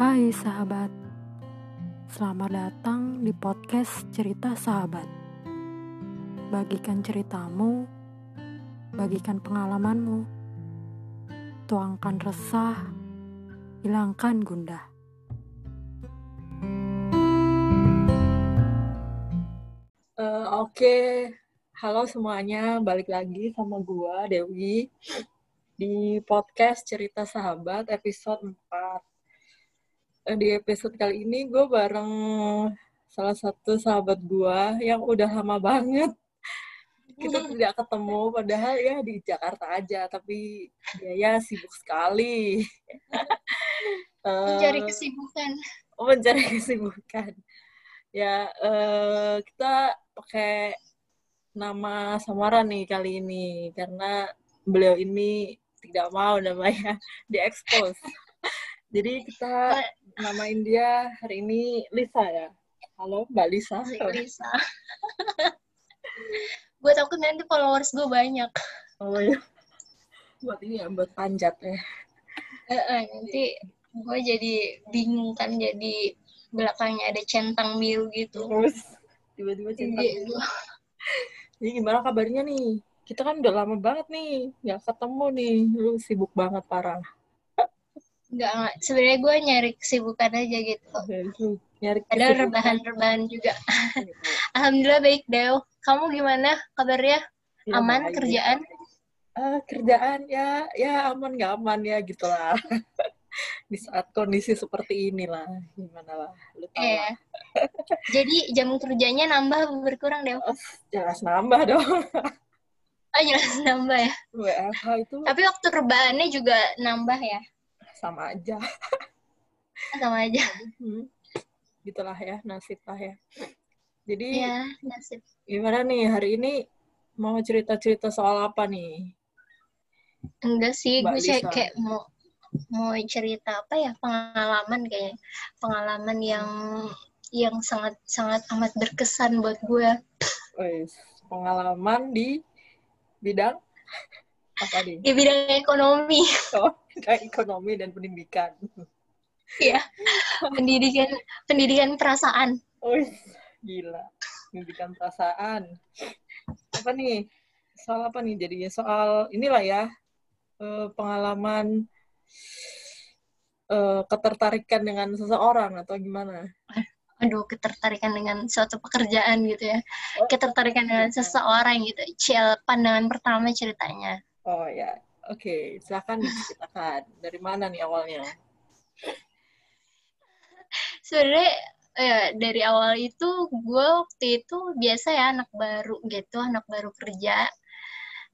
Hai sahabat, selamat datang di podcast Cerita Sahabat. Bagikan ceritamu, bagikan pengalamanmu, tuangkan resah, hilangkan gundah. Uh, Oke, halo semuanya, balik lagi sama gua Dewi di podcast Cerita Sahabat episode 4. Di episode kali ini gue bareng salah satu sahabat gua yang udah lama banget kita tidak ketemu, padahal ya di Jakarta aja, tapi dia ya sibuk sekali. Mencari Uh, kesibukan. mencari kesibukan. Ya, eh, kita pakai nama samaran nih kali ini karena beliau ini tidak mau namanya diekspos. Jadi kita namain dia hari ini Lisa ya. Halo Mbak Lisa. Lisa. gue takut nanti followers gue banyak. Oh ya. Buat ini ya, buat panjat ya. Eh, eh, nanti gue jadi bingung kan jadi belakangnya ada centang biru gitu. Terus tiba-tiba cinta. Jadi gue Jadi gimana kabarnya nih? Kita kan udah lama banget nih, nggak ketemu nih. Lu sibuk banget parah. Nggak nggak. Sebenarnya gue nyari kesibukan aja gitu. Nyari Ada kesibukan. rebahan-rebahan juga. Alhamdulillah baik Dew. Kamu gimana kabarnya? Ya, Aman baik. kerjaan? Eh, kerjaan ya ya aman nggak aman ya gitulah di saat kondisi seperti inilah gimana lah lu tahu Iya. lah. Jadi jam kerjanya nambah berkurang Dew? Oh, jelas nambah dong Oh jelas nambah ya. WFH itu Tapi waktu rebahannya juga nambah ya. Sama aja Sama aja. Hmm. gitulah ya nasib lah ya jadi Iya, nasib. gimana nih hari ini mau cerita-cerita soal apa nih Enggak sih, Mbak gue Lisa. kayak mau mau cerita apa ya pengalaman kayak pengalaman yang yang sangat sangat amat berkesan buat gue. Wes, pengalaman di bidang apa nih Di bidang ekonomi, oh, kayak ekonomi dan pendidikan ya. pendidikan pendidikan perasaan. Wih, gila. Pendidikan perasaan. Apa nih? Soal apa nih jadinya? Soal inilah ya, eh, pengalaman eh, ketertarikan dengan seseorang atau gimana? Aduh, ketertarikan dengan suatu pekerjaan gitu ya. Oh. Ketertarikan dengan seseorang gitu. Cil, pandangan pertama ceritanya. Oh ya, oke. Silakan diceritakan. Dari mana nih awalnya? sebenarnya eh, dari awal itu gue waktu itu biasa ya anak baru gitu anak baru kerja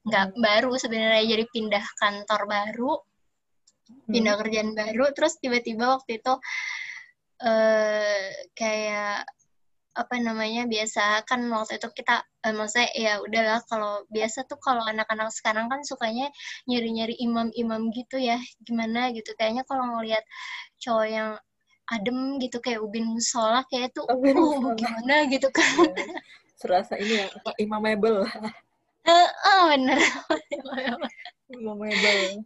nggak baru sebenarnya jadi pindah kantor baru pindah kerjaan baru terus tiba-tiba waktu itu eh kayak apa namanya biasa kan waktu itu kita eh, maksudnya ya udahlah kalau biasa tuh kalau anak-anak sekarang kan sukanya nyari-nyari imam-imam gitu ya gimana gitu kayaknya kalau ngelihat cowok yang adem gitu kayak ubin musola kayak tuh Ubin uh gimana gitu kan Ya, Serasa ini ya, imamable. Eh, oh bener imamable.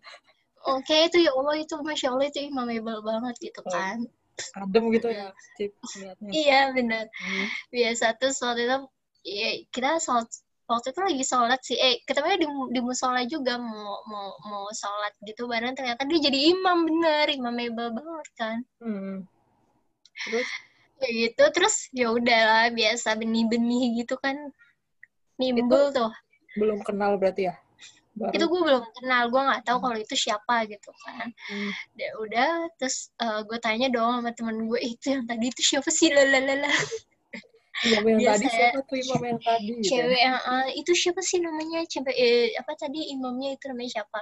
oke itu ya Allah itu masya Allah itu imamable banget gitu Oh. kan Adem gitu ya, Cip, lihatnya. iya bener Hmm. biasa tuh waktu itu ya, kita sholat waktu itu lagi sholat sih eh ketemunya di, di musola juga mau mau mau sholat gitu bareng ternyata dia jadi imam bener imamable banget kan Hmm. Terus? kayak gitu terus ya udahlah biasa benih-benih gitu kan nimbul tuh belum kenal berarti ya? Baru. itu gue belum kenal gue nggak tahu kalau itu siapa gitu kan Hmm. ya udah terus gue tanya dong sama temen gue itu yang tadi itu siapa sih lalalala Imam yang Biasa tadi siapa tuh imam yang tadi gitu? ya? cewek yang ah, itu siapa sih namanya cewek eh, apa tadi imamnya itu namanya siapa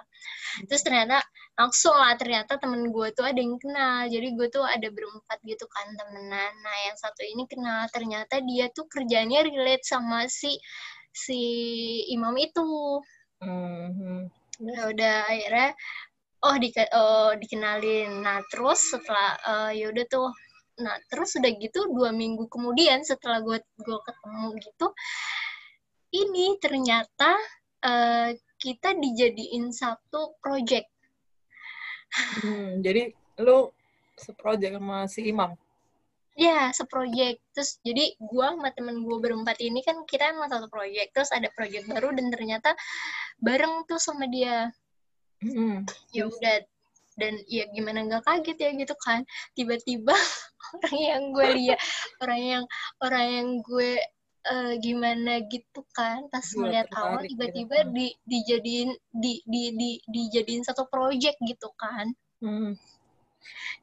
terus ternyata langsung lah ternyata temen gue tuh ada yang kenal jadi gue tuh ada berempat gitu kan temenan nah yang satu ini kenal ternyata dia tuh kerjanya relate sama si si imam itu Hmm. ya udah akhirnya oh di oh dikenalin nah terus setelah eh, ya udah tuh nah terus udah gitu dua minggu kemudian setelah gue gue ketemu gitu ini ternyata eh, kita dijadiin satu project Hmm, jadi lu seproject sama si Imam. Ya, seproject. Terus jadi gua sama temen gua berempat ini kan kita emang satu project. Terus ada project baru dan ternyata bareng tuh sama dia. Hmm. Ya udah dan ya gimana nggak kaget ya gitu kan tiba-tiba orang yang gue lihat orang yang orang yang gue uh, gimana gitu kan pas ngeliat awal tertarik tiba-tiba gitu. di dijadiin di di di dijadiin satu project gitu kan Hmm.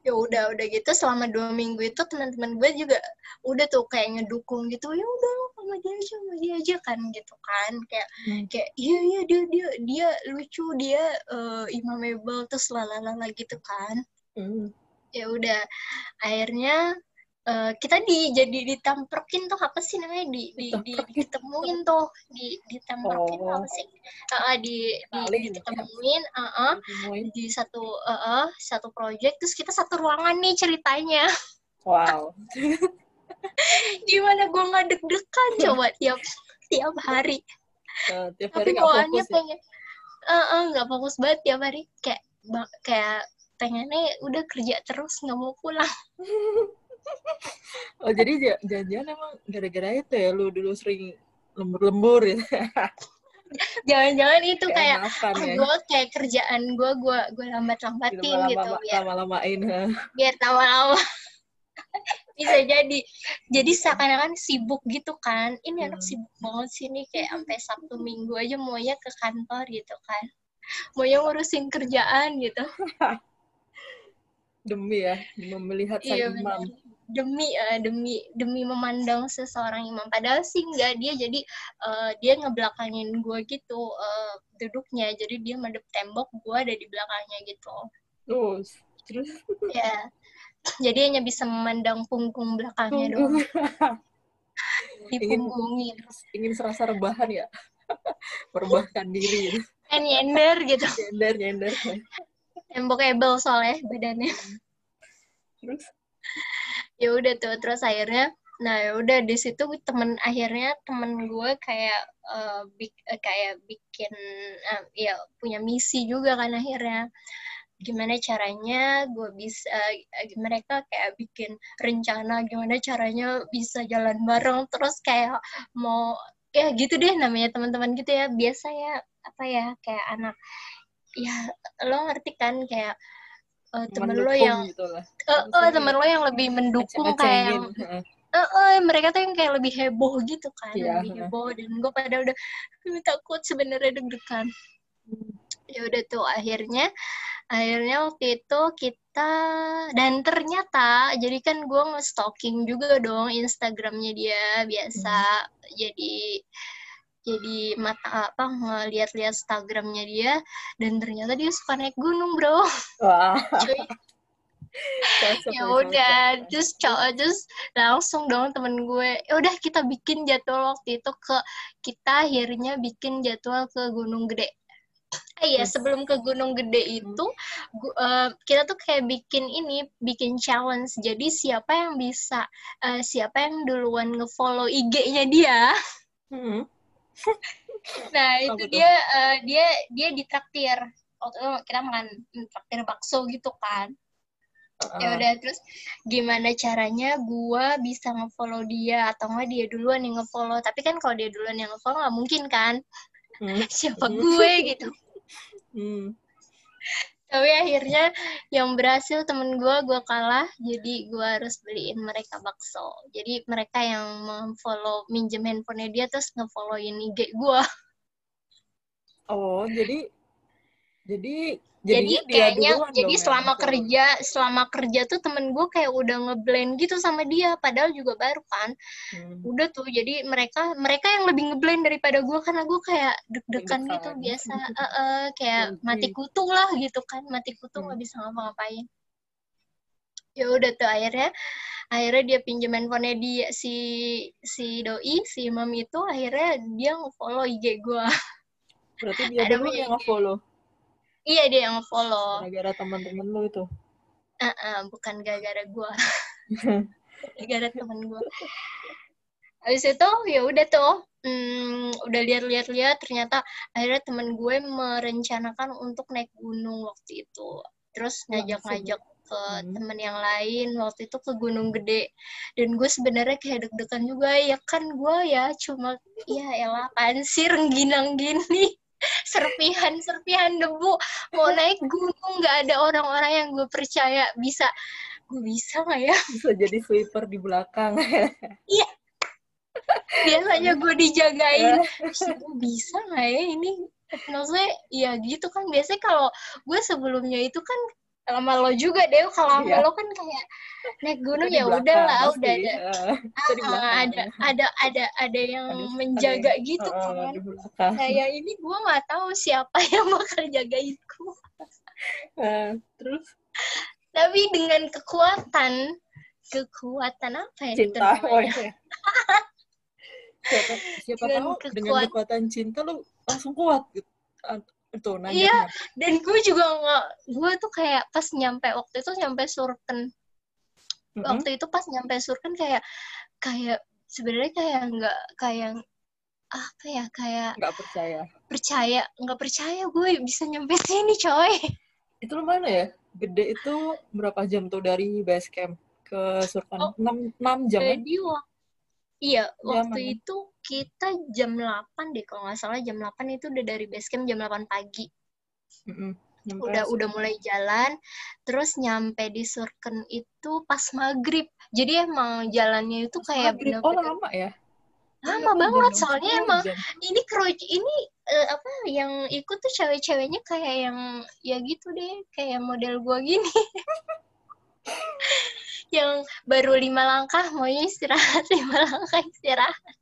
Ya udah udah gitu selama dua minggu itu teman-teman gue juga udah tuh kayak ngedukung gitu ya udah sama dia aja sama dia aja kan gitu kan kayak Hmm. kayak iya iya dia dia dia lucu dia uh, imamable terus lalala gitu kan Hmm. ya udah akhirnya eh, kita di jadi ditamprokin tuh apa sih namanya di di, di ditemuin tuh di ditamprokin tuh Oh. apa sih ah, di, di ya. ditemuin ah, Ditemuin. di satu eh, eh, satu project terus kita satu ruangan nih ceritanya Wow. gimana gue nggak deg-degan coba tiap tiap hari tiap hari tapi nggak bawaannya ya. pengen eh eh, nggak fokus banget tiap hari kayak kayak pengennya udah kerja terus nggak mau pulang Oh jadi ja- jangan-jangan emang gara-gara itu ya lu dulu sering lembur-lembur ya. jangan-jangan itu kayak makan ah, ya. gue kayak kerjaan gue gue gue lambat-lambatin gitu biar lama-lamain. biar lama-lama bisa jadi jadi seakan-akan sibuk gitu kan ini anak Hmm. sibuk banget sih nih kayak sampai sabtu minggu aja maunya ke kantor gitu kan maunya ngurusin kerjaan gitu Demi ya, melihat sang iya imam. benar. Demi eh, demi demi memandang seseorang imam. Padahal sih enggak dia jadi eh, dia ngebelakangin gue gitu eh, duduknya. Jadi dia madep tembok gue ada di belakangnya gitu. Terus, terus? Ya jadi hanya bisa memandang punggung belakangnya doang. Ingin dipunggungin ingin serasa rebahan ya. Merebahkan diri. Gitu. kan nyender gitu. Nyender, nyender. Tembokable soalnya badannya. Terus? Ya udah tuh terus akhirnya nah ya udah di situ temen akhirnya temen gue kayak eh, bik- eh, kayak bikin eh, ya punya misi juga kan akhirnya. Gimana caranya gue bisa eh, mereka kayak bikin rencana gimana caranya bisa jalan bareng. Terus kayak mau ya gitu deh namanya teman-teman gitu ya. Biasa ya apa ya kayak anak ya lo ngerti kan kayak eh, temen lo yang gitu lah. eh, Maksudnya temen lo yang lebih mendukung kayak yang eh eh, mereka tuh yang kayak lebih heboh gitu kan Iya, lebih heboh dan gue pada udah "Aduh, takut sebenarnya deg-degan. Ya udah tuh akhirnya akhirnya waktu itu kita dan ternyata jadi kan gue nge-stalking juga dong Instagramnya dia biasa. Jadi jadi mata apa ngeliat-liat Instagramnya dia dan ternyata dia suka naik gunung bro. Cuy. Cocok ya udah terus cowok terus langsung dong temen gue. Ya udah kita bikin jadwal waktu itu ke kita akhirnya bikin jadwal ke Gunung Gede. Ah iya, sebelum ke Gunung Gede itu, gu- eh, kita tuh kayak bikin ini, bikin challenge. Jadi siapa yang bisa, eh, siapa yang duluan ngefollow IG-nya dia, Hmm. Nah itu tuh? dia, eh, dia, dia ditraktir. Waktu itu kita makan traktir bakso gitu kan. ya Heeh. udah terus gimana caranya gua bisa ngefollow dia atau enggak dia duluan yang ngefollow tapi kan kalau dia duluan yang ngefollow nggak mungkin kan Hmm. siapa Hmm. gue gitu Hmm. Tapi akhirnya yang berhasil temen gua gua kalah. Jadi gua harus beliin mereka bakso. Jadi mereka yang memfollow minjem handphonenya dia terus ngefollowin IG gua. Oh, jadi jadi jadinya dia kayaknya jadi selama nge-follow. kerja selama kerja tuh temen gue kayak udah ngeblend gitu sama dia padahal juga baru kan Hmm. udah tuh jadi mereka mereka yang lebih ngeblend daripada gue karena gue kayak deg-degan gitu Deg-degan. biasa Eh, eh, kayak mati kutu lah gitu kan mati kutu nggak Hmm. bisa ngapa-ngapain ya udah tuh akhirnya akhirnya dia pinjam handphonenya dia si si doi si imam itu akhirnya dia nge-follow IG gue Berarti dia Ada dulu yang nge-follow iya dia yang nge-follow. Gara-gara teman-teman lu itu. Eh, eh, bukan gara-gara gue gara-gara temen gue habis itu ya udah tuh hmm, udah lihat-lihat-lihat ternyata akhirnya temen gue merencanakan untuk naik gunung waktu itu. Terus ngajak-ngajak ke Hmm. temen yang lain waktu itu ke Gunung Gede. Dan gue sebenarnya kayak deg-degan juga ya kan gue ya cuma ya elah apaan sih rengginang gini serpihan serpihan debu. Mau naik gunung nggak ada orang-orang yang gue percaya. Bisa. Gue bisa nggak ya? Bisa jadi sweeper di belakang. biasanya gue dijagain. Ya. Terus gue bisa nggak ya ini? Maksudnya ya gitu kan. Biasanya kalau gue sebelumnya itu kan sama lo juga deh kalau sama Iya. lo kan kayak naik gunung ya udah lah udah ada belakang. ada ada ada ada yang Ada- menjaga ada gitu eh, kan kayak ini gue nggak tahu siapa yang bakal jagainku Eh, terus tapi dengan kekuatan kekuatan apa ya itu cinta. Oh, iya. siapa siapa Dengan tahu kekuat- dengan kekuatan cinta lu langsung kuat gitu. Itu nanya. Iya. dan gue juga nggak gue tuh kayak pas nyampe waktu itu nyampe Surken waktu itu pas nyampe Surken kayak kayak sebenarnya kayak nggak kayak apa ya kayak Nggak percaya. percaya nggak percaya gue bisa nyampe sini coy Itu lu mana ya? Gede itu berapa jam tuh dari base camp ke Surkan? Oh. 6, 6 jam kan? jadi wak- iya waktu mana? itu kita jam 8 deh kalau nggak salah jam 8 itu udah dari base camp jam 8 pagi Mm-mm. Nyampe udah udah mulai jalan terus nyampe di Surken itu pas maghrib jadi emang jalannya itu Pas kayak maghrib. Oh bener-bener lama ya? lama Jam banget enam soalnya setengah emang jam. ini keruj ini eh, apa yang ikut tuh cewek-ceweknya kayak yang ya gitu deh kayak model gua gini yang baru lima langkah maunya istirahat lima langkah istirahat.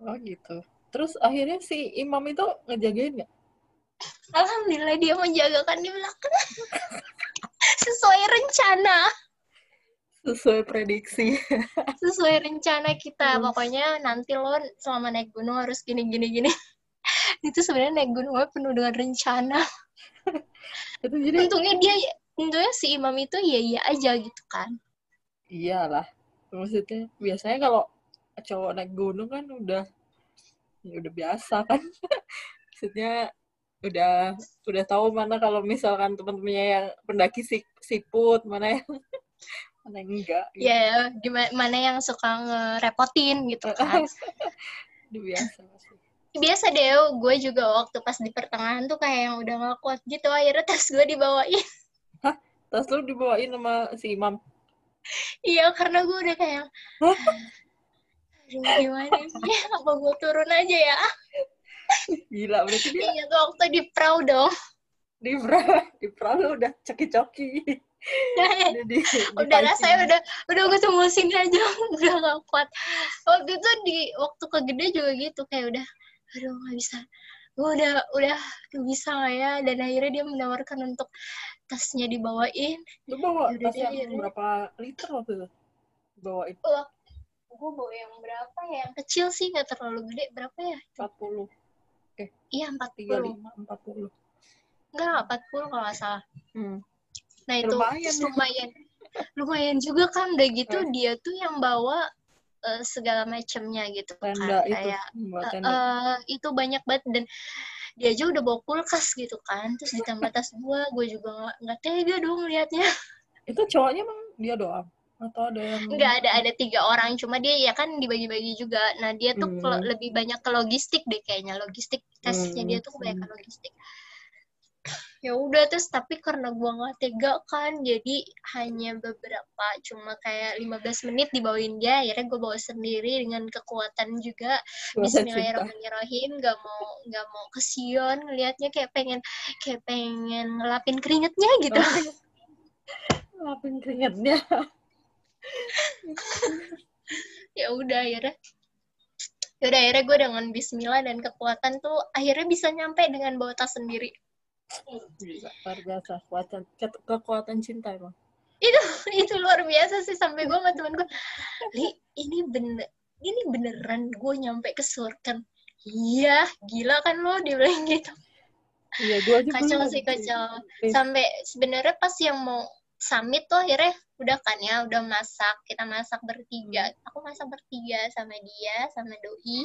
Oh gitu. Terus akhirnya si imam itu ngejagain nggak? alhamdulillah dia menjagakan di belakang. Sesuai rencana. Sesuai prediksi. sesuai rencana kita. Pokoknya nanti lo selama naik gunung harus gini gini gini. Itu sebenarnya naik gunung penuh dengan rencana. Itu jadi untungnya dia untungnya si imam itu ya iya aja gitu kan iyalah. Maksudnya biasanya kalau cowok naik gunung kan udah ya udah biasa kan. Maksudnya udah udah tahu mana kalau misalkan teman-temannya yang pendaki si, siput, mana yang mana yang enggak. gitu. ya gimana mana yang suka ngerepotin gitu kan Udah biasa biasa deh gue juga waktu pas di pertengahan tuh kayak yang udah gak kuat gitu akhirnya tas gue dibawain Tas lu dibawain sama si imam. iya karena gue udah kayak aduh gimana sih? Apa gue turun aja ya? Gila, berarti dia ingat waktu di perahu dong. Di pra, di perahu udah coki-coki. Udah di, udah lah dipancing. saya udah udah gue tunggu sini aja udah gak kuat. Waktu itu di waktu ke gede juga gitu kayak udah aduh nggak bisa. Gue udah udah gak bisa nggak ya. Dan akhirnya dia menawarkan untuk tasnya dibawain Lu bawa tas yang berapa liter waktu itu? Bawain wah gue bawa yang berapa ya yang kecil sih nggak terlalu gede berapa ya 40, iya 40 35, 40. enggak 40 kalau nggak salah Hmm. nah itu Lumayan ya. lumayan lumayan juga kan udah gitu Eh. dia tuh yang bawa eh, segala macamnya gitu Tenda kan itu, kayak Eh, tenda. eh, itu banyak banget dan dia aja udah bawa kulkas gitu kan terus ditambah tas gua gue juga nggak nggak tega dong liatnya Itu cowoknya emang dia doang? Atau ada yang... nggak ada ada tiga orang cuma dia ya kan dibagi-bagi juga nah dia tuh Hmm. lebih banyak ke logistik deh kayaknya logistik tasnya Hmm, dia tuh kebanyakan hmm. logistik ya udah terus tapi karena gua nggak tega kan jadi hanya beberapa cuma kayak 15 menit dibawain dia akhirnya gue bawa sendiri dengan kekuatan juga. Bismillahirrahmanirrahim nggak mau nggak mau kesian ngelihatnya kayak pengen kayak pengen ngelapin keringetnya gitu Oh. Lapin keringetnya. ya udah akhirnya ya udah akhirnya gue dengan Bismillah dan kekuatan tuh akhirnya bisa nyampe dengan bawa tas sendiri Gila, luar biasa. Kekuatan, ke- kekuatan cinta emang. itu luar biasa sih sampai gue sama temen gue li ini bener ini beneran gue nyampe ke surken. Iya gila kan lo dia bilang gitu. Iya, gue aja kacau sih kacau. Eh, sampai sebenarnya pas yang mau summit tuh akhirnya udah kan ya udah masak kita masak bertiga. Aku masak bertiga sama dia sama doi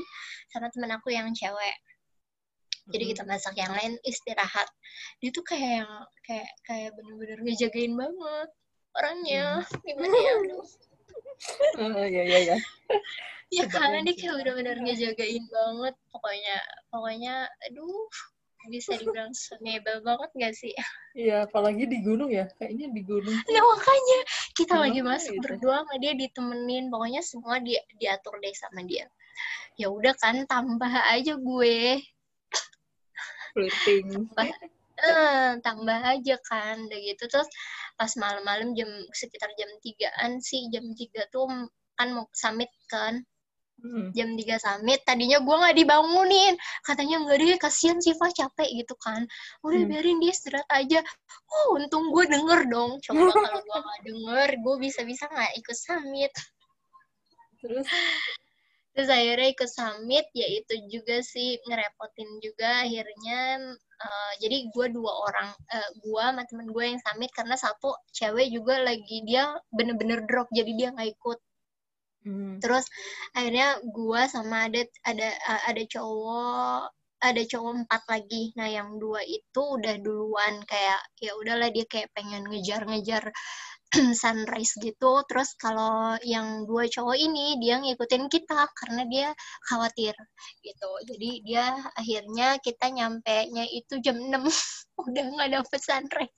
sama temen aku yang cewek jadi mm, kita masak yang lain istirahat. Dia tuh kayak yang kayak kayak bener-bener ngejagain banget orangnya. Gimana ya Oh, iya iya iya. ya karena dia kayak benar-benar ngejagain banget. Pokoknya pokoknya aduh bisa dibilang senebel banget gak sih? Iya, apalagi di gunung ya. Kayaknya di gunung. nah makanya kita lagi Kenapa masuk gitu? berdua sama dia ditemenin. Pokoknya semua dia diatur deh sama dia. Ya udah kan tambah aja gue Flirting. eh tambah aja kan udah gitu. Terus pas malam-malam jam sekitar jam tigaan sih jam tiga tuh kan mau summit kan. Hmm. jam 3 summit tadinya gue nggak dibangunin. Katanya nggak deh kasihan Siva capek gitu kan. Udah Hmm. biarin dia istirahat aja. Oh untung gue denger dong. Coba kalau gue nggak denger gue bisa-bisa nggak ikut summit. Terus terus akhirnya ikut summit ya itu juga sih ngerepotin juga akhirnya eh, jadi gue dua orang eh, gue sama temen gue yang summit karena satu cewek juga lagi dia bener-bener drop jadi dia nggak ikut hmm. terus akhirnya gua sama ada ada ada cowok ada cowok empat lagi nah yang dua itu udah duluan kayak ya udahlah dia kayak pengen ngejar-ngejar sunrise gitu terus kalau yang dua cowok ini dia ngikutin kita karena dia khawatir gitu jadi dia akhirnya kita nyampe nya itu jam 6 udah nggak dapet sunrise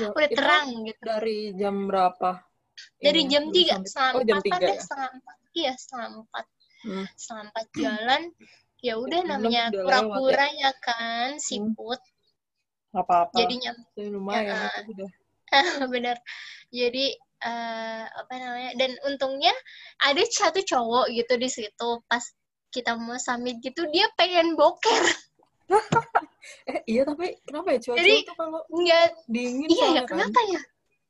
Ya, udah terang gitu Dari jam berapa? dari Ini, jam tiga sampai- setengah Oh, jam tiga deh ya. setengah empat iya setengah empat Hmm. setengah empat jalan ya udah namanya lewat pura-pura ya kan siput Nggak apa-apa. jadi lumayan Ya. itu udah. bener. Jadi eh, apa namanya dan untungnya ada satu cowok gitu di situ pas kita mau summit gitu dia pengen boker. Eh, iya tapi kenapa ya? Cuaca Jadi- itu kalau nggak dingin iya ya kan? kenapa ya? Iya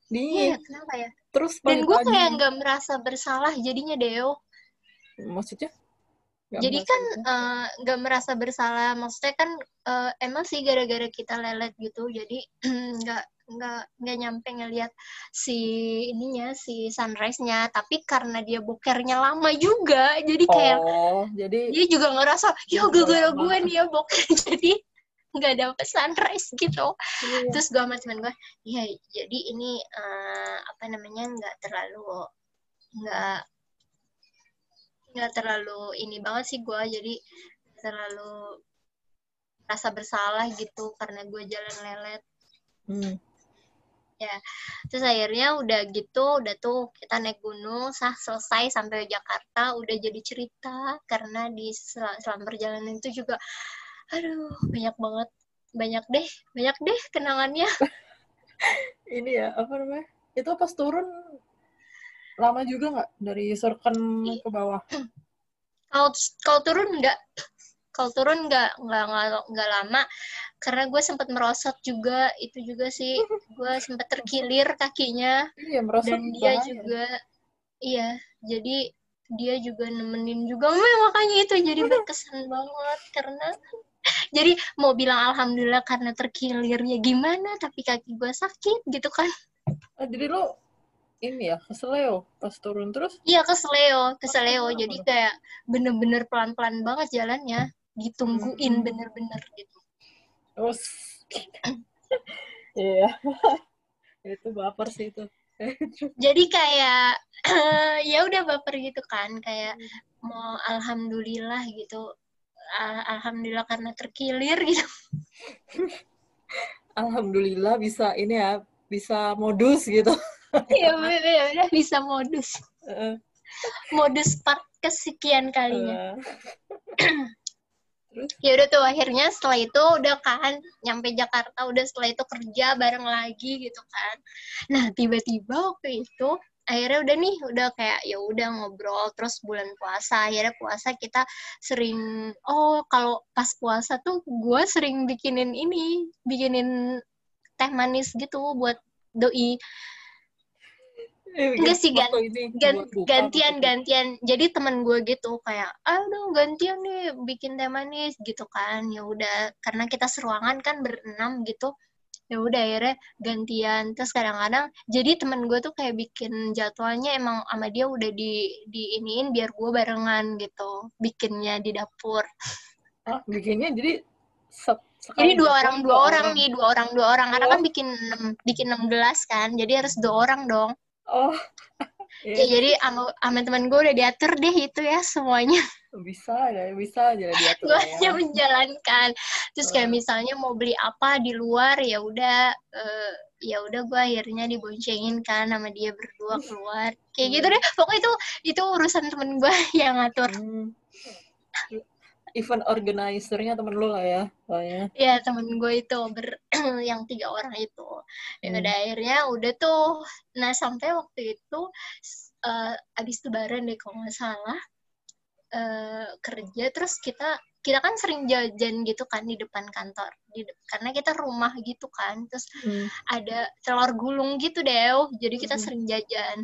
Dingin. ya kenapa ya? Terus dan gue kayak nggak merasa bersalah jadinya Deo. Maksudnya? Nggak Jadi kan eh, nggak merasa bersalah, maksudnya kan eh, emang sih gara-gara kita lelet gitu, jadi nggak nggak nggak nyampe ngelihat si ininya si sunrise-nya, tapi karena dia bokernya lama juga, jadi kayak Oh, jadi dia juga ngerasa ya gara-gara gue nih ya boker, jadi nggak dapet sunrise gitu. iya. Terus gue sama temen gue, ya jadi ini eh, apa namanya nggak terlalu nggak nggak terlalu ini banget sih gue jadi terlalu rasa bersalah gitu karena gue jalan lelet Hmm. Terus akhirnya udah gitu udah tuh kita naik gunung sah selesai sampai Jakarta udah jadi cerita karena di sel- selama perjalanan itu juga aduh banyak banget banyak deh banyak deh kenangannya Ini ya, apa namanya? Itu pas turun lama juga nggak dari Surken ke bawah? kalau kalau turun enggak kalau turun enggak enggak, enggak lama karena gue sempat merosot juga itu juga sih. Gue sempat terkilir kakinya. Iya, merosot dan dia bahaya. juga iya jadi dia juga nemenin juga. Meh, makanya itu jadi berkesan banget karena jadi mau bilang alhamdulillah karena terkilir ya gimana tapi kaki gue sakit gitu kan. Ah, jadi lo ini ya, keseleo pas turun terus? Iya ke Seleo ke Seleo kenapa jadi kayak bener-bener pelan-pelan banget jalannya ditungguin Hmm. bener-bener gitu terus Iya. itu baper sih itu. jadi kayak ya udah baper gitu kan kayak mau alhamdulillah gitu Al- alhamdulillah karena terkilir gitu Alhamdulillah bisa ini ya, bisa modus gitu. ya udah, udah, udah bisa modus modus part kesekian kalinya. Terus? Ya udah tuh akhirnya setelah itu udah kan nyampe Jakarta udah setelah itu kerja bareng lagi gitu kan. Nah tiba-tiba waktu itu akhirnya udah nih udah kayak ya udah ngobrol terus bulan puasa akhirnya puasa kita sering oh kalau pas puasa tuh gue sering bikinin ini bikinin teh manis gitu buat doi eh, Enggak sih, ini Gan- buka gantian gantian. Jadi teman gue gitu kayak aduh gantian nih bikin teh manis gitu kan. Ya udah karena kita seruangan kan berenam gitu. Ya udah akhirnya gantian. Terus kadang-kadang jadi teman gue tuh kayak bikin jadwalnya emang sama dia udah di di iniin biar gue barengan gitu bikinnya di dapur. Ah, bikinnya jadi sat- Jadi dua orang dua orang? nih, dua orang dua orang. Karena kan bikin enam bikin enam gelas kan, jadi harus dua orang dong. Oh. Ya, Iya, jadi sama sama teman gue udah diatur deh itu ya semuanya. bisa ya, bisa aja diatur Gue ya. hanya menjalankan. Terus kayak misalnya mau beli apa di luar ya udah eh, ya udah gue akhirnya diboncengin kan sama dia berdua keluar. Kayak gitu Hmm. deh. Pokoknya itu itu urusan temen gue yang ngatur. Hmm. Event organizer-nya temen lu lah ya, soalnya. Ya temen gue itu ber yang tiga orang itu. Ya Hmm. udah akhirnya udah tuh. Nah sampai waktu itu eh, abis lebaran deh kalau nggak salah eh, kerja terus kita kita kan sering jajan gitu kan di depan kantor di de- karena kita rumah gitu kan terus Hmm. ada telur gulung gitu deh jadi kita Mhm. sering jajan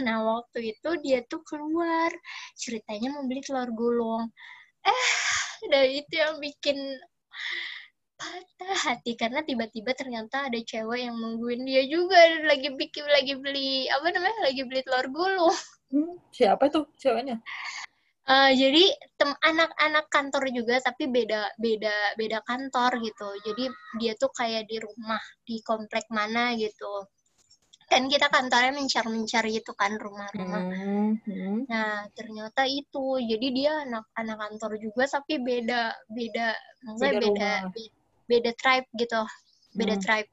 nah waktu itu dia tuh keluar ceritanya mau beli telur gulung eh dari itu yang bikin patah hati karena tiba-tiba ternyata ada cewek yang nungguin dia juga lagi bikin lagi beli apa namanya lagi beli telur gulung. Hmm, Siapa tuh ceweknya? Eh, jadi tem anak-anak kantor juga tapi beda beda beda kantor gitu. Jadi dia tuh kayak di rumah di komplek mana gitu kan kita kantornya mencar-mencar gitu kan rumah-rumah. Hmm, hmm. nah ternyata itu. Jadi dia anak-anak kantor juga tapi beda beda maksudnya Beda beda beda tribe gitu. Beda Hmm. tribe.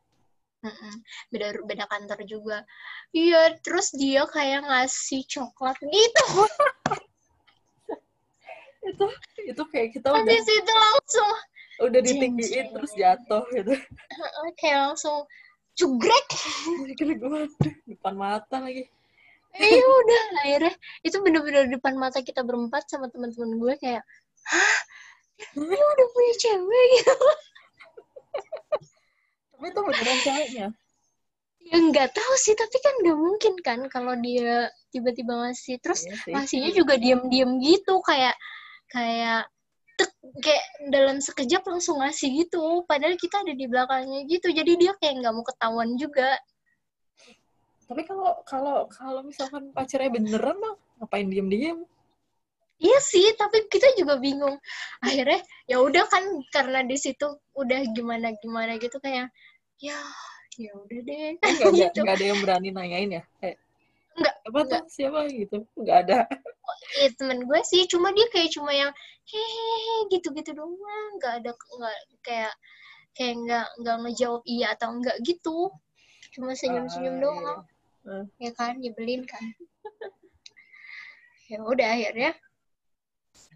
Beda beda kantor juga. Iya terus dia kayak ngasih coklat gitu. Itu itu kayak kita udah habis itu langsung udah ditinggiin terus jatuh gitu. Kayak langsung cugrek gue waduh, depan mata lagi. iya udah akhirnya itu bener-bener depan mata kita berempat sama teman-teman gue kayak hah dia udah punya cewek gitu Tapi itu beneran ceweknya. ya nggak tahu sih tapi kan nggak mungkin kan kalau dia tiba-tiba ngasih terus Iya sih. ngasihnya juga diem-diem gitu kayak kayak tek, kayak dalam sekejap langsung ngasih gitu padahal kita ada di belakangnya gitu jadi dia kayak nggak mau ketahuan juga Tapi kalau kalau kalau misalkan pacarnya beneran mah ngapain diem-diem? Iya sih, tapi kita juga bingung. Akhirnya ya udah kan karena di situ udah gimana gimana gitu kayak ya ya udah deh Enggak ada, gitu. ada yang berani nanyain ya? Kayak, Nggak, apa tuh siapa gitu? Enggak ada. Ya temen gue sih, cuma dia kayak cuma yang hehehe gitu-gitu doang, nggak ada nggak kayak kayak nggak nggak ngejawab iya atau enggak gitu. Cuma senyum-senyum Ah, doang. iya. Ya kan, nyebelin kan. ya udah akhirnya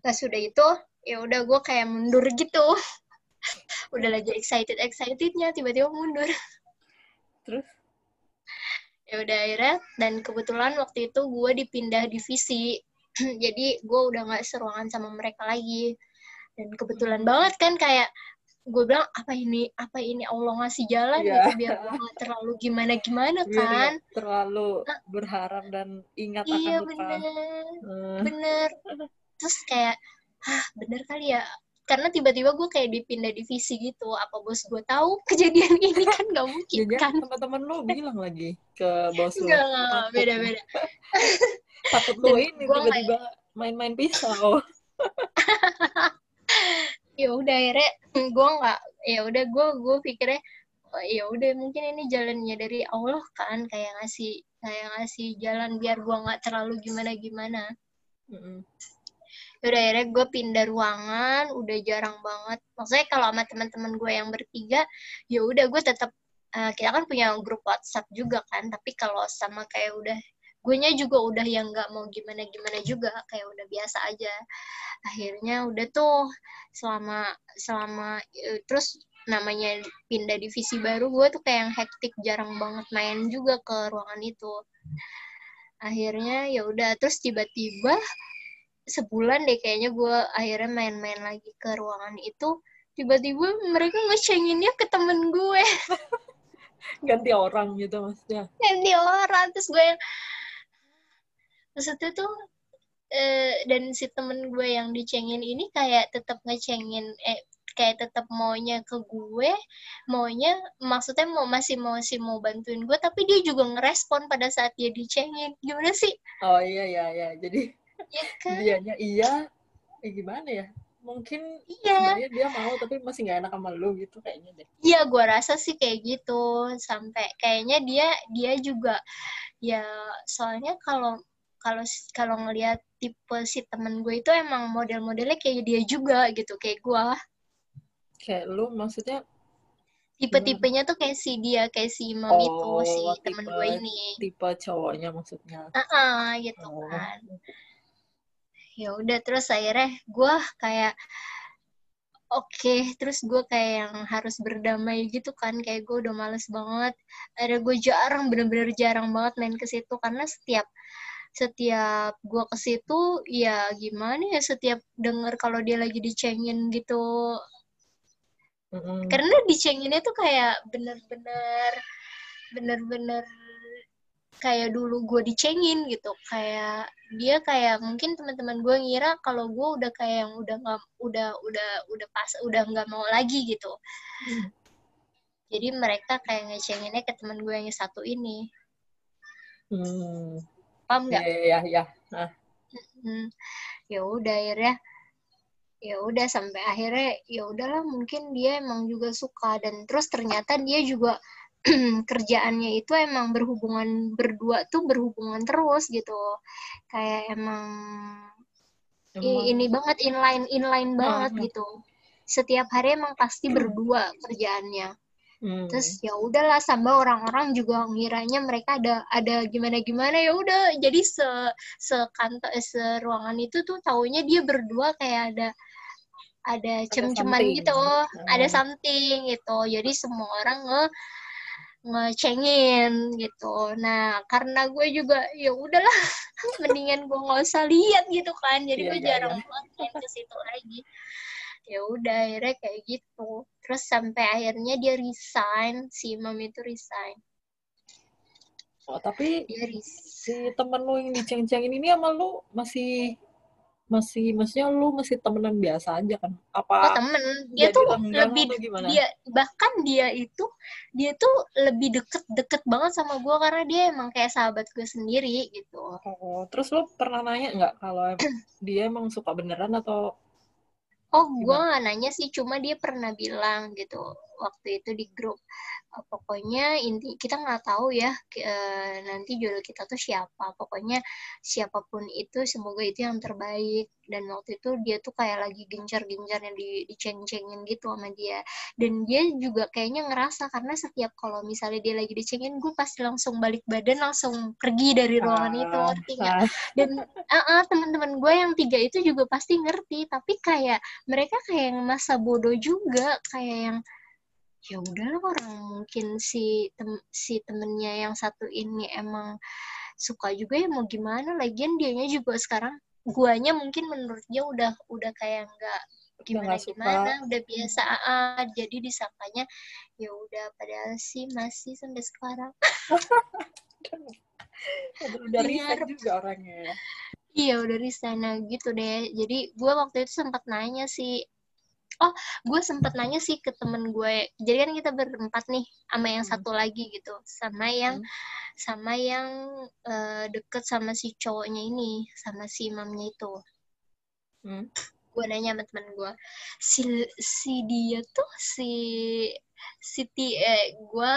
pas sudah itu ya udah gue kayak mundur gitu. udah lagi excited excitednya tiba-tiba mundur. Terus ya udah akhirnya dan kebetulan waktu itu gue dipindah divisi jadi gue udah nggak seruangan sama mereka lagi. Dan kebetulan banget kan kayak gue bilang apa ini? Apa ini? Allah ngasih jalan Iya. gitu biar gue nggak terlalu gimana gimana biar kan. Nggak terlalu berharap dan ingat iya akan lupa. bener. Eh, bener. Terus kayak ah bener kali ya karena tiba-tiba gue kayak dipindah divisi gitu apa bos gue tahu kejadian ini kan nggak mungkin Jangan kan teman-teman lu bilang lagi ke bos enggak, Takut. beda-beda. Takut Dan ini gua tiba-tiba main-main pisau. ya udah akhirnya gue nggak ya udah gue gue pikirnya oh, ya udah mungkin ini jalannya dari Allah kan kayak ngasih kayak ngasih jalan biar gue nggak terlalu gimana gimana ya udah akhirnya gue pindah ruangan udah jarang banget. Maksudnya kalau sama teman-teman gue yang bertiga ya udah gue tetap eh, kita kan punya grup WhatsApp juga kan. Tapi kalau sama kayak udah gue nya juga udah yang nggak mau gimana gimana juga kayak udah biasa aja. Akhirnya udah tuh selama selama eh, terus namanya pindah divisi baru gue tuh kayak yang hektik jarang banget main juga ke ruangan itu. Akhirnya ya udah terus tiba-tiba sebulan deh kayaknya gue akhirnya main-main lagi ke ruangan itu tiba-tiba mereka ngecenginnya ke temen gue Ganti orang gitu maksudnya. ganti orang terus gue yang maksudnya tuh eh, dan si temen gue yang dicengin ini kayak tetap ngecengin eh kayak tetap maunya ke gue maunya maksudnya mau masih mau sih mau bantuin gue tapi dia juga ngerespon pada saat dia dicengin gimana sih Oh iya iya iya. Jadi ya kan dianya iya, eh gimana ya? mungkin Iya. sebenarnya dia mau tapi masih nggak enak sama lu gitu kayaknya deh. Iya, gua rasa sih kayak gitu. Sampai kayaknya dia dia juga ya soalnya kalau kalau kalau ngelihat tipe si temen gue itu emang model-modelnya kayak dia juga gitu, kayak gua. Kayak lu maksudnya Tipe-tipenya tuh kayak si dia, kayak si Imam itu, Oh, si temen tipe- gue ini. tipe cowoknya maksudnya. Ah, gitu Oh. kan. Ya udah terus akhirnya gue kayak oke, terus gue kayak yang harus berdamai gitu kan, kayak gue udah males banget. Ada gue jarang, bener-bener jarang banget main ke situ karena setiap setiap gue ke situ ya gimana ya setiap denger kalau dia lagi dicengin gitu Mm-mm. karena dicenginnya tuh kayak bener-bener bener-bener kayak dulu gue dicengin gitu kayak dia kayak mungkin teman-teman gue ngira kalau gue udah kayak yang udah nggak udah udah udah pas udah nggak mau lagi gitu Hmm. jadi mereka kayak ngecenginnya ke teman gue yang satu ini Hmm. paham nggak ya, ya. ya. Ya udah akhirnya ya udah sampai akhirnya ya udahlah mungkin dia emang juga suka dan terus ternyata dia juga kerjaannya itu emang berhubungan berdua tuh berhubungan terus gitu kayak emang Emang- ini banget inline inline banget Hmm. gitu. Setiap hari emang pasti berdua kerjaannya. Hmm. terus ya udahlah sama orang-orang juga ngiranya mereka ada ada gimana gimana ya udah. Jadi se sekantor eh, seruangan itu tuh taunya dia berdua kayak ada ada cem-ceman gitu. Ada Hmm. something gitu. Jadi semua orang nge ngecengin gitu. Nah karena gue juga ya udahlah mendingan gue nggak usah lihat gitu kan. Jadi Iya, gue iya, jarang iya. banget ke situ lagi. Ya udah akhirnya kayak gitu. Terus sampai akhirnya dia resign si imam itu resign. Oh, tapi dia resign. si temen lu yang diceng-cengin ini sama lu masih masih maksudnya lu masih temenan biasa aja kan? oh Apa temen dia dia tuh lebih dia bahkan dia itu dia tuh lebih deket deket banget sama gue karena dia emang kayak sahabat gue sendiri gitu Oh, terus lu pernah nanya nggak kalau dia emang suka beneran atau Oh, gue nanya sih, cuma dia pernah bilang gitu waktu itu di grup. "Eh, pokoknya inti kita nggak tahu ya eh, nanti jodoh kita tuh siapa. Pokoknya siapa pun itu semoga itu yang terbaik. Dan waktu itu dia tuh kayak lagi gencar-gencarnya di diceng-cengin gitu sama dia. Dan dia juga kayaknya ngerasa karena setiap kalau misalnya dia lagi dicengin, gue pasti langsung balik badan, langsung pergi dari ruangan itu, Ah, ngerti nggak? ah, dan ah ah, teman-teman gue yang tiga itu juga pasti ngerti tapi kayak mereka kayak yang masa bodoh juga kayak yang ya udahlah orang mungkin si tem- si temennya yang satu ini emang suka juga ya mau gimana lagian dianya juga sekarang guanya mungkin menurut dia udah udah kayak nggak gimana gimana udah biasa ah, ah. jadi disangkanya ya udah padahal sih masih sampai sekarang udah, resign juga orangnya ya. Iya udah resign nah gitu deh. Jadi gue waktu itu sempat nanya sih. Oh, gue sempat nanya sih ke temen gue. Jadi kan kita berempat nih sama yang Hmm. satu lagi gitu, sama yang Hmm. sama yang eh, deket sama si cowoknya ini, sama si imamnya itu. Hmm. Gue nanya sama temen gue, si si dia tuh si si Ti, eh, gue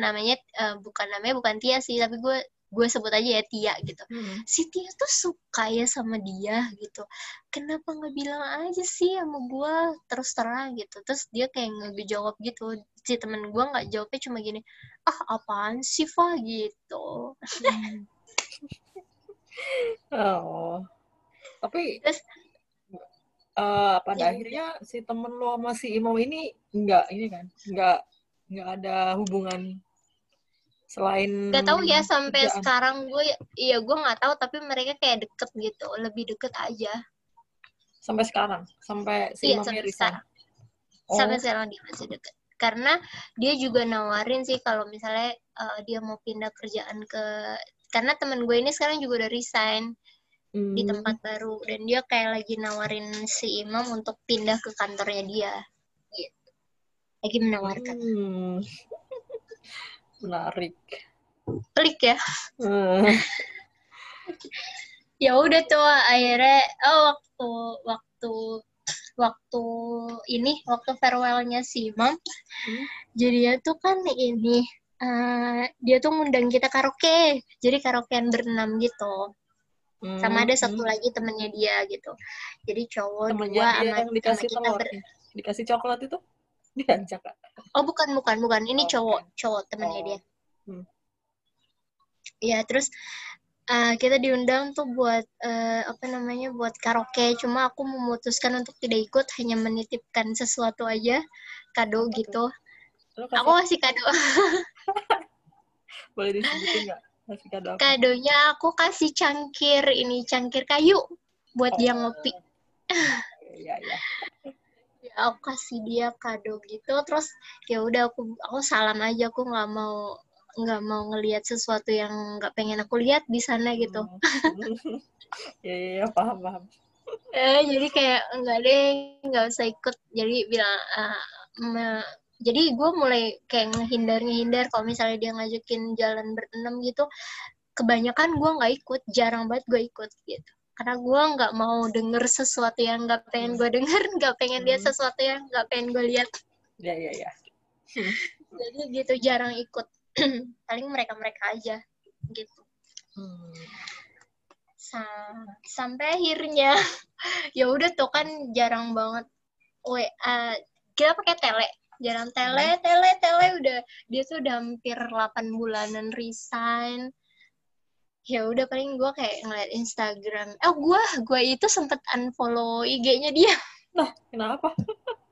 namanya eh, bukan namanya bukan Tia sih, tapi gue gue sebut aja ya Tia gitu. Hmm. si Tia tuh suka ya sama dia gitu. Kenapa nggak bilang aja sih sama gue terus terang gitu. Terus dia kayak ngejawab gitu si temen gue nggak jawabnya cuma gini ah apaan sih Fa? gitu. Oh. Tapi Terus, eh, pada ya. akhirnya si temen lo sama si Imam ini nggak ini kan nggak nggak ada hubungan selain nggak tahu ya sampai kerjaan. sekarang gue iya gue nggak tahu tapi mereka kayak deket gitu lebih deket aja. Sampai sekarang sampai si iya sampai sekarang. Oh, sampai sekarang dia masih deket. Karena dia juga nawarin sih kalau misalnya eh, dia mau pindah kerjaan ke karena temen gue ini sekarang juga udah resign di hmm, tempat baru dan dia kayak lagi nawarin si Imam untuk pindah ke kantornya dia gitu. Lagi menawarkan. Hmm. Menarik. pelik ya Hmm. ya udah tuh akhirnya oh waktu waktu waktu ini waktu farewellnya si Mam Hmm. jadi ya tuh kan ini eh, dia tuh ngundang kita karaoke jadi karaokean berenam gitu sama ada satu Hmm. lagi temennya dia gitu jadi cowok temennya dua dia sama, yang sama dikasih kita telur ber dikasih coklat itu diajak oh bukan bukan bukan ini Oh, cowok bukan. cowok temennya Oh. dia Hmm. ya terus eh, kita diundang tuh buat eh, apa namanya buat karaoke cuma aku memutuskan untuk tidak ikut hanya menitipkan sesuatu aja kado gitu Lo aku kasih kasih kado boleh disebutin nggak kasih kado apa kadonya aku kasih cangkir ini cangkir kayu buat dia Oh. ngopi Iya, iya. ya aku kasih dia kado gitu terus ya udah aku aku salam aja aku nggak mau nggak mau ngelihat sesuatu yang nggak pengen aku lihat di sana gitu Hmm. Iya, iya, iya, paham, paham. eh jadi kayak enggak deh nggak usah ikut jadi bilang ah, me- jadi gue mulai kayak ngehindar ngehindar kalau misalnya dia ngajakin jalan berenam gitu kebanyakan gue nggak ikut jarang banget gue ikut gitu karena gue nggak mau denger sesuatu yang nggak pengen gue denger nggak pengen lihat Hmm. sesuatu yang nggak pengen gue lihat. Iya, iya, iya. jadi gitu jarang ikut. Paling mereka mereka aja gitu. Hmm. Sa- sampai akhirnya ya udah tuh kan jarang banget. We uh, kita pakai tele. Jarang tele tele tele udah. Dia tuh udah hampir 8 bulanan resign ya udah paling gue kayak ngeliat Instagram oh gue gue itu sempet unfollow IG-nya dia Kenapa?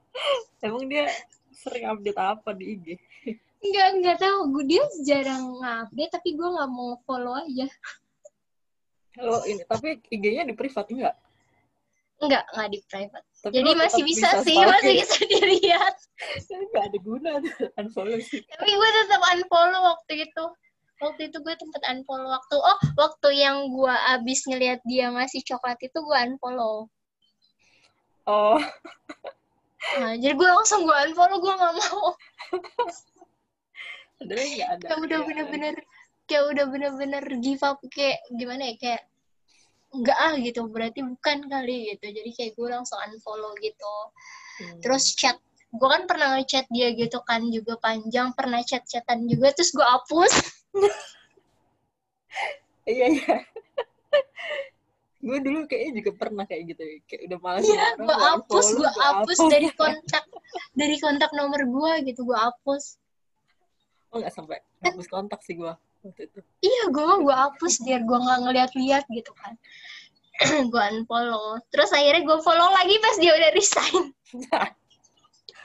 Emang dia sering update apa di IG? nggak nggak tahu gue dia jarang ngupdate tapi gue nggak mau follow aja Kalau ini, tapi IG-nya di privat enggak? nggak nggak di private Tapi jadi masih tetap bisa, sih masih bisa dilihat Enggak ada guna tuh unfollow sih. tapi gue tetap unfollow waktu itu waktu itu gue tempat unfollow waktu oh waktu yang gue abis ngeliat dia ngasih coklat itu gue unfollow Oh, nah, jadi gue langsung gue unfollow gue nggak mau sebenarnya ada. kayak udah Iya. bener-bener kayak udah bener-bener give up kayak gimana ya kayak enggak ah gitu berarti bukan kali gitu jadi kayak gue langsung unfollow gitu Hmm. terus chat gue kan pernah ngechat dia gitu kan juga panjang pernah chat-chatan juga terus gue hapus Iya, iya. gue dulu kayaknya juga pernah kayak gitu kayak udah malas Iya, gue hapus, gue hapus dari kontak dari kontak nomor gue gitu, gue hapus. oh nggak sampai hapus kontak sih gue waktu itu Iya, gue mah gue hapus biar gue nggak ngeliat-liat gitu kan. gue unfollow. Terus akhirnya gue follow lagi pas dia udah resign.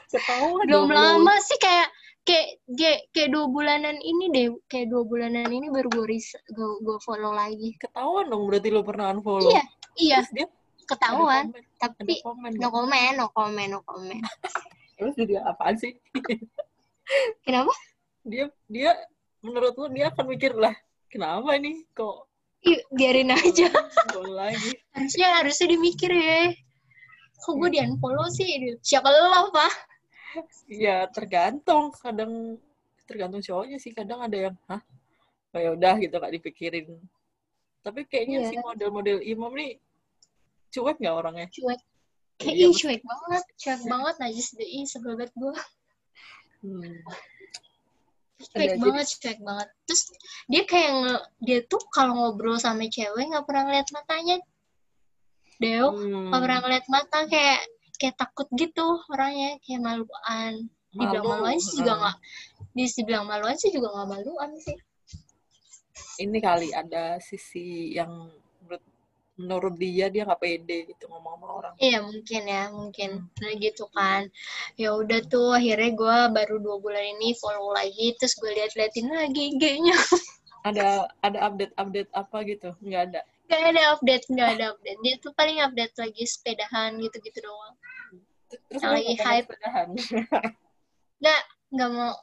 ketahuan Belum lama sih kayak kayak kayak, kayak dua bulanan ini deh, kayak dua bulanan ini baru gue gue gue follow lagi. ketahuan dong berarti lu pernah unfollow Iya, iya, terus dia ketahuan. komen, Tapi komen no comment, no comment, no comment. terus dia apaan sih Kenapa? dia dia menurut lu dia akan mikir lah kenapa nih kok Yuk, biarin aja. lagi harusnya harusnya dimikir ya kok gue di unfollow sih siapa lo pak ya tergantung. Kadang tergantung cowoknya sih. Kadang ada yang hah? Oh, ya udah gitu gak dipikirin. Tapi kayaknya Iya. si model-model imam nih cuek nggak orangnya? Cuek. Kayak Iya, cuek banget. Cuek banget najis deh. Ih sebel banget gue hmm. cuek Ada, jadi- banget cuek banget. Terus dia kayak nge- dia tuh kalau ngobrol sama cewek nggak pernah ngeliat matanya. Deo Hmm. nggak pernah ngeliat mata kayak kayak takut gitu orangnya kayak maluan. Dibilang Malu, maluan sih juga hmm. nggak dibilang maluan sih juga nggak maluan sih. Ini kali ada sisi yang menurut menurut dia dia nggak pede gitu ngomong sama orang. Iya mungkin ya mungkin. Nah gitu kan. Ya udah tuh akhirnya gue baru dua bulan ini follow lagi terus gue liat-liatin lagi IG-nya. Ada ada update update apa gitu? Nggak ada? Nggak ada update nggak ada update. Dia tuh paling update lagi sepedahan gitu-gitu doang terus Yang lagi hype. nggak nggak mau.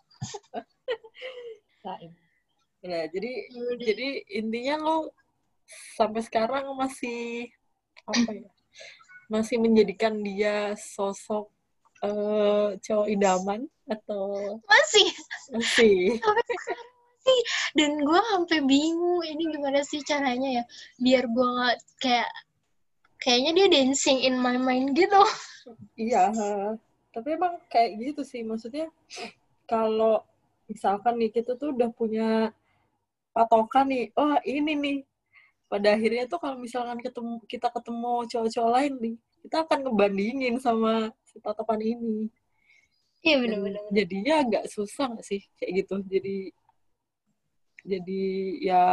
Nah, jadi Ya udah. jadi intinya lo sampai sekarang masih apa ya masih menjadikan dia sosok eh cowok idaman atau masih. Masih. Sampai sekarang masih. Dan gue sampai bingung ini gimana sih caranya ya biar gue nggak kayak kayaknya dia dancing in my mind gitu Iya, tapi emang kayak gitu sih. Maksudnya kalau misalkan nih kita tuh udah punya patokan nih, oh ini nih. Pada akhirnya tuh kalau misalkan ketemu kita ketemu cowok-cowok lain nih, kita akan ngebandingin sama si patokan ini. iya Dan bener-bener jadinya agak susah sih kayak gitu. Jadi jadi ya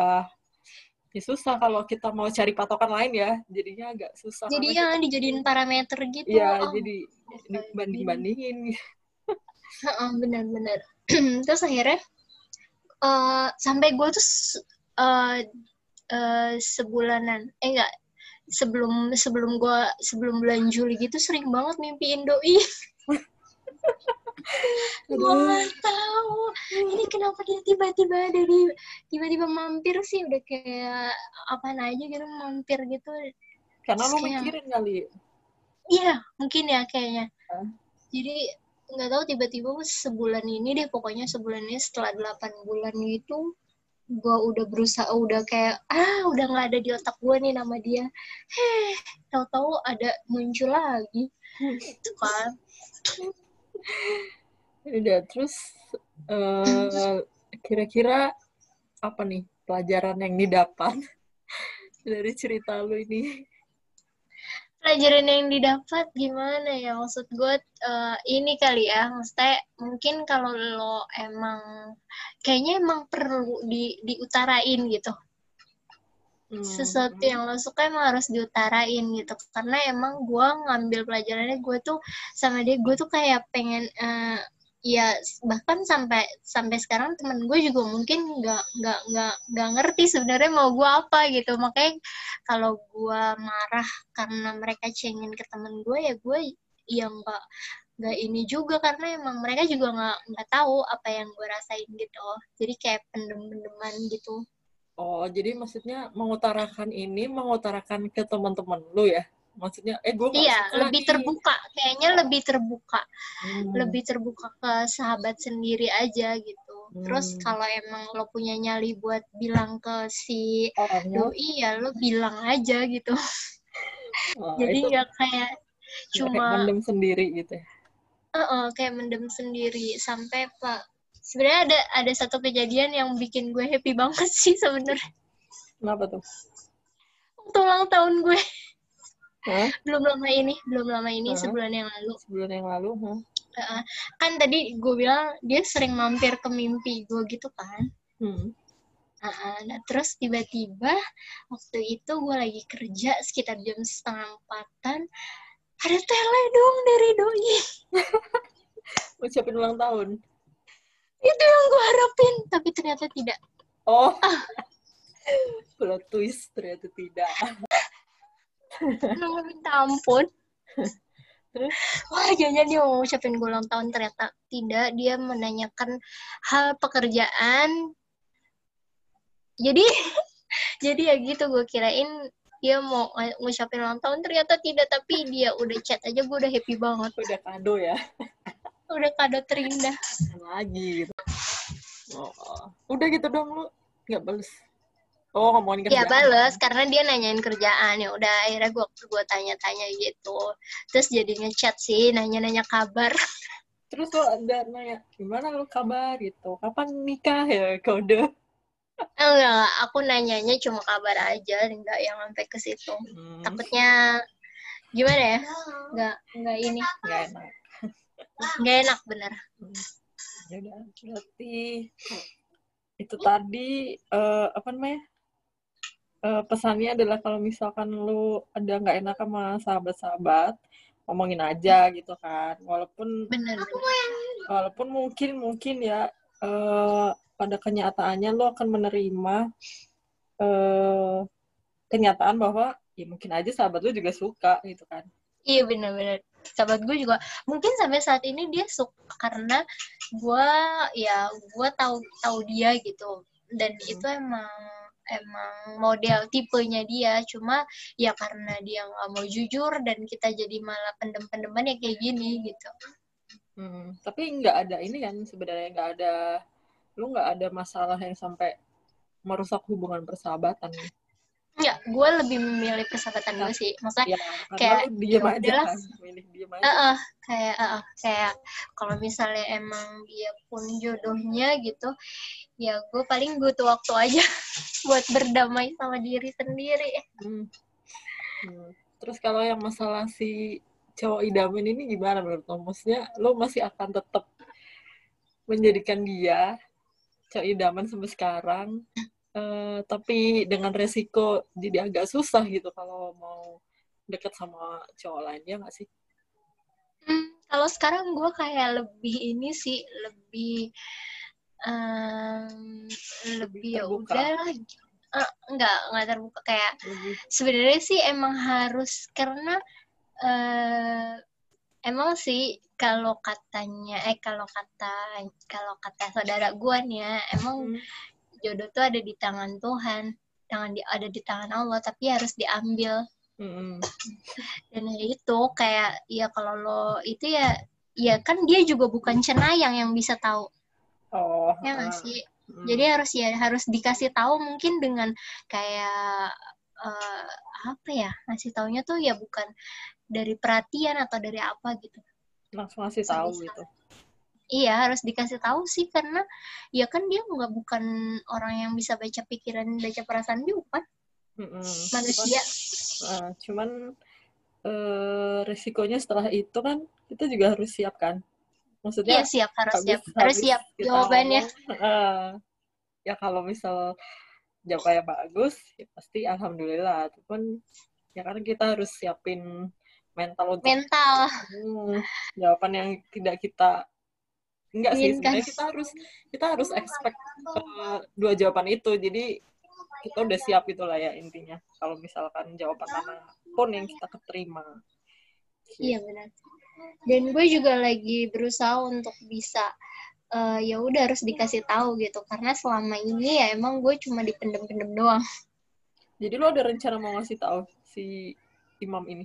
ya susah kalau kita mau cari patokan lain ya. Jadinya agak susah. jadi karena ya kita- dijadiin parameter gitu Iya, oh, jadi banding-bandingin. Heeh, benar-benar terus akhirnya eh sampai gue tuh eh eh, sebulanan eh enggak sebelum sebelum gue sebelum bulan Juli gitu sering banget mimpiin doi gue nggak tahu ini kenapa dia tiba-tiba ada di tiba-tiba mampir sih udah kayak apa aja gitu mampir gitu Karena lu Kayak- mikirin kali. Iya, mungkin ya kayaknya. Hah? Jadi nggak tahu tiba-tiba sebulan ini deh, pokoknya sebulan ini setelah 8 bulan gitu, gue udah berusaha, udah kayak, ah udah nggak ada di otak gue nih nama dia. Heh, tahu-tahu ada muncul lagi. Itu kan. Udah, terus eh, kira-kira apa nih pelajaran yang didapat dari cerita lu ini? Pelajaran yang didapat gimana ya? Maksud gue eh, ini kali ya, maksudnya mungkin kalau lo emang, kayaknya emang perlu di diutarain gitu. Hmm. sesuatu yang lo suka emang harus diutarain gitu. Karena emang gue ngambil pelajarannya gue tuh sama dia gue tuh kayak pengen eh, ya bahkan sampai sampai sekarang temen gue juga mungkin nggak nggak nggak nggak ngerti sebenarnya mau gue apa gitu. Makanya kalau gue marah karena mereka cengin ke temen gue ya gue ya nggak nggak ini juga. Karena emang mereka juga nggak nggak tahu apa yang gue rasain gitu. Jadi kayak pendem-pendeman gitu Oh, jadi maksudnya mengutarakan ini, mengutarakan ke teman-teman lu ya? Maksudnya, eh gue Iya, lebih terbuka. Kayaknya lebih terbuka. Hmm. Lebih terbuka ke sahabat sendiri aja gitu. Terus Hmm. kalau emang lo punya nyali buat bilang ke si orangnya. doi ya lo bilang aja gitu. Oh, Jadi nggak kayak nggak cuma kayak mendem sendiri gitu ya. eh, kayak mendem sendiri sampai pak sebenarnya ada ada satu kejadian yang bikin gue happy banget sih sebenarnya Kenapa tuh? waktu ulang tahun gue Hah? belum lama ini belum lama ini Hah? sebulan yang lalu Sebulan yang lalu, hah? Heeh. kan tadi gue bilang dia sering mampir ke mimpi gue gitu kan Hmm. Heeh, nah terus tiba-tiba waktu itu gue lagi kerja sekitar jam setengah empatan ada tele dong dari doi Ucapin ulang tahun. Itu yang gue harapin tapi ternyata tidak Oh. Ah. Plot twist ternyata tidak. Lu minta ampun Terus? wah jangan dia mau ngucapin gue ulang tahun ternyata tidak dia menanyakan hal pekerjaan jadi jadi ya gitu gue kirain dia mau ng- ngucapin ulang tahun ternyata tidak tapi dia udah chat aja gue udah happy banget Udah kado ya. Udah kado terindah Lagi gitu. Oh. Udah gitu dong lu. Nggak bales. Oh, ngomongin ya kerjaan. bales karena dia nanyain kerjaan ya udah akhirnya gue gue tanya-tanya gitu terus jadi ngechat sih nanya-nanya kabar Terus lo ada nanya, gimana lu kabar gitu? Kapan nikah ya? Kode. Enggak, enggak, aku nanyanya cuma kabar aja enggak yang sampai ke situ Hmm, takutnya gimana ya enggak enggak ini nggak enak. Enggak enak bener Ya udah, berarti itu tadi eh, apa namanya? Eh, pesannya adalah kalau misalkan lu ada nggak enak sama sahabat-sahabat, ngomongin aja gitu kan. Walaupun bener walaupun mungkin mungkin ya eh, pada kenyataannya lo akan menerima eh, kenyataan bahwa ya mungkin aja sahabat lo juga suka gitu kan. iya bener-bener sahabat gue juga mungkin sampai saat ini dia suka karena gue ya gue tahu tahu dia gitu dan Hmm. itu emang emang model tipenya dia cuma ya karena dia nggak mau jujur dan kita jadi malah pendem-pendeman ya kayak gini gitu Hmm, tapi nggak ada ini kan sebenarnya nggak ada lu nggak ada masalah yang sampai merusak hubungan persahabatan. Enggak, gue lebih memilih persahabatan gue sih. Maksudnya Ya, kayak, lu diem ya aja udahlah. kan. Milih aja. eh, eh, kayak eh, eh, kayak kalau misalnya emang dia pun jodohnya gitu, ya gue paling butuh waktu aja buat berdamai sama diri sendiri. Hmm. Hmm. Terus kalau yang masalah si cowok idaman ini gimana menurut lo? Maksudnya lo masih akan tetap menjadikan dia cowok idaman sampai sekarang, eh, tapi dengan resiko jadi agak susah gitu kalau mau deket sama cowok lain ya nggak sih? Hmm, kalau sekarang gue kayak lebih ini sih, lebih em, lebih ya terbuka. udahlah. Eh, enggak, enggak terbuka kayak sebenarnya sih emang harus karena eh emang sih kalau katanya eh kalau kata kalau kata saudara gua nih ya emang Hmm. Jodoh tuh ada di tangan Tuhan tangan di ada di tangan Allah tapi harus diambil Mm-mm. dan ya itu kayak ya kalau lo itu ya ya kan dia juga bukan cenayang yang bisa tahu Oh, ya nggak sih Mm. jadi harus ya harus dikasih tahu mungkin dengan kayak eh, apa ya ngasih taunya tuh ya bukan dari perhatian atau dari apa gitu langsung ngasih tahu gitu. Iya harus dikasih tahu sih karena ya kan dia nggak bukan orang yang bisa baca pikiran baca perasaan juga. Kan Mm-mm. manusia. Cuman, eh, cuman eh, resikonya setelah itu kan kita juga harus siap kan. Maksudnya iya siap harus habis- siap harus siap jawabannya. ngomong, eh, ya kalau misal jawabannya bagus ya pasti alhamdulillah. Ataupun ya kan kita harus siapin mental untuk mental. Hmm, jawaban yang tidak kita enggak sih sebenarnya kita harus kita harus expect eh, dua jawaban itu. Jadi kita udah siap itulah ya intinya. Kalau misalkan jawaban mana pun yang kita keterima. Iya benar. Dan gue juga lagi berusaha untuk bisa eh, ya udah harus dikasih tahu gitu. Karena selama ini ya emang gue cuma dipendem-pendem doang. Jadi lo ada rencana mau ngasih tahu si imam ini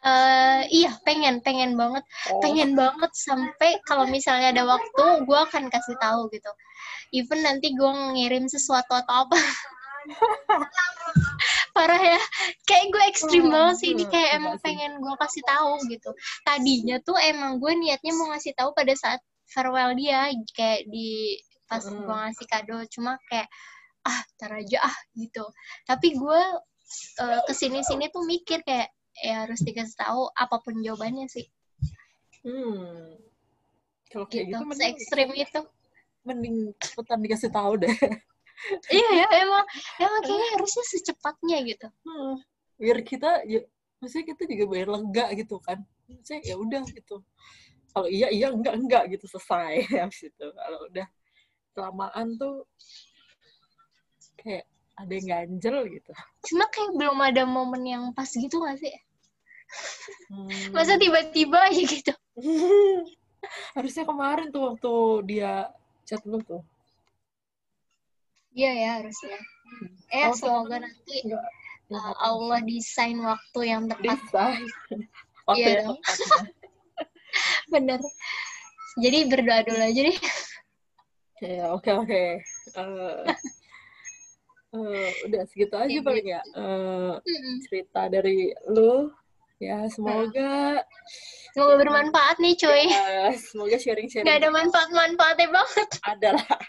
eh iya pengen pengen banget. Oh. Pengen banget sampai kalau misalnya ada waktu gue akan kasih tahu gitu. Even nanti gue ngirim sesuatu atau apa. Parah ya. Kayak gue ekstrim Hmm, banget sih. Ini hmm, kayak emang pengen gue kasih tahu gitu. Tadinya tuh emang gue niatnya mau ngasih tahu pada saat farewell dia kayak di pas Hmm. gue ngasih kado. Cuma kayak ah tar aja ah gitu. Tapi gue eh, ke sini sini tuh mikir kayak ya harus dikasih tahu apa pun jawabannya sih. Hmm. Kalau kayak gitu, gitu mending ekstrim itu. Mending cepetan dikasih tahu deh. Iya ya emang emang kayaknya harusnya secepatnya gitu. Hmm, biar kita ya maksudnya kita juga biar lega gitu kan. Maksudnya ya udah gitu. Kalau iya iya enggak enggak gitu selesai. Habis itu kalau udah kelamaan tuh kayak ada yang ganjel gitu. Cuma kayak belum ada momen yang pas gitu gak sih Hmm. masa tiba-tiba aja gitu harusnya kemarin tuh waktu dia chat lu tuh iya ya harusnya eh Oh, semoga nanti enggak uh, Allah desain waktu yang tepat desain waktu Iya yang tepat ya. bener jadi berdoa dulu aja deh Ya, oke oke. Eh, eh, udah segitu aja paling ya. Eh, Mm-mm. cerita dari lu. Ya, semoga semoga bermanfaat nih cuy ya, semoga sharing-sharing nggak ada manfaat-manfaatnya banget ada lah.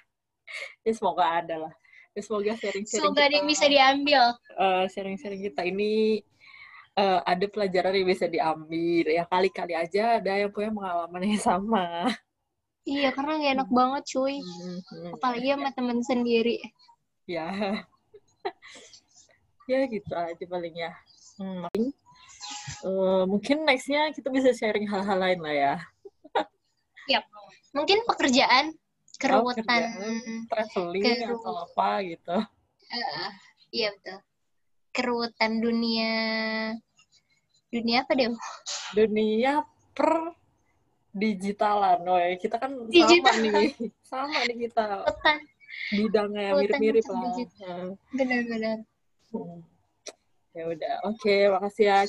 Ya, semoga ada lah. Ya, semoga sharing-sharing semoga ada yang bisa diambil eh, sharing-sharing kita ini eh, ada pelajaran yang bisa diambil. Ya, kali-kali aja ada yang punya pengalaman yang sama. iya karena nggak enak banget cuy Hmm, hmm. apalagi sama temen sendiri ya ya gitu aja paling ya Hmm, eh, mungkin nextnya kita bisa sharing hal-hal lain lah ya. Mungkin pekerjaan keruwetan kerjaan. traveling Keru- atau apa gitu. Eh, iya betul. Keruwetan dunia. Dunia apa deh dunia per digitalan. Oh ya kita kan Digital. sama nih. Sama nih kita. Keruwetan bidangnya mirip-mirip lah. benar-benar Hmm. ya udah oke makasih ya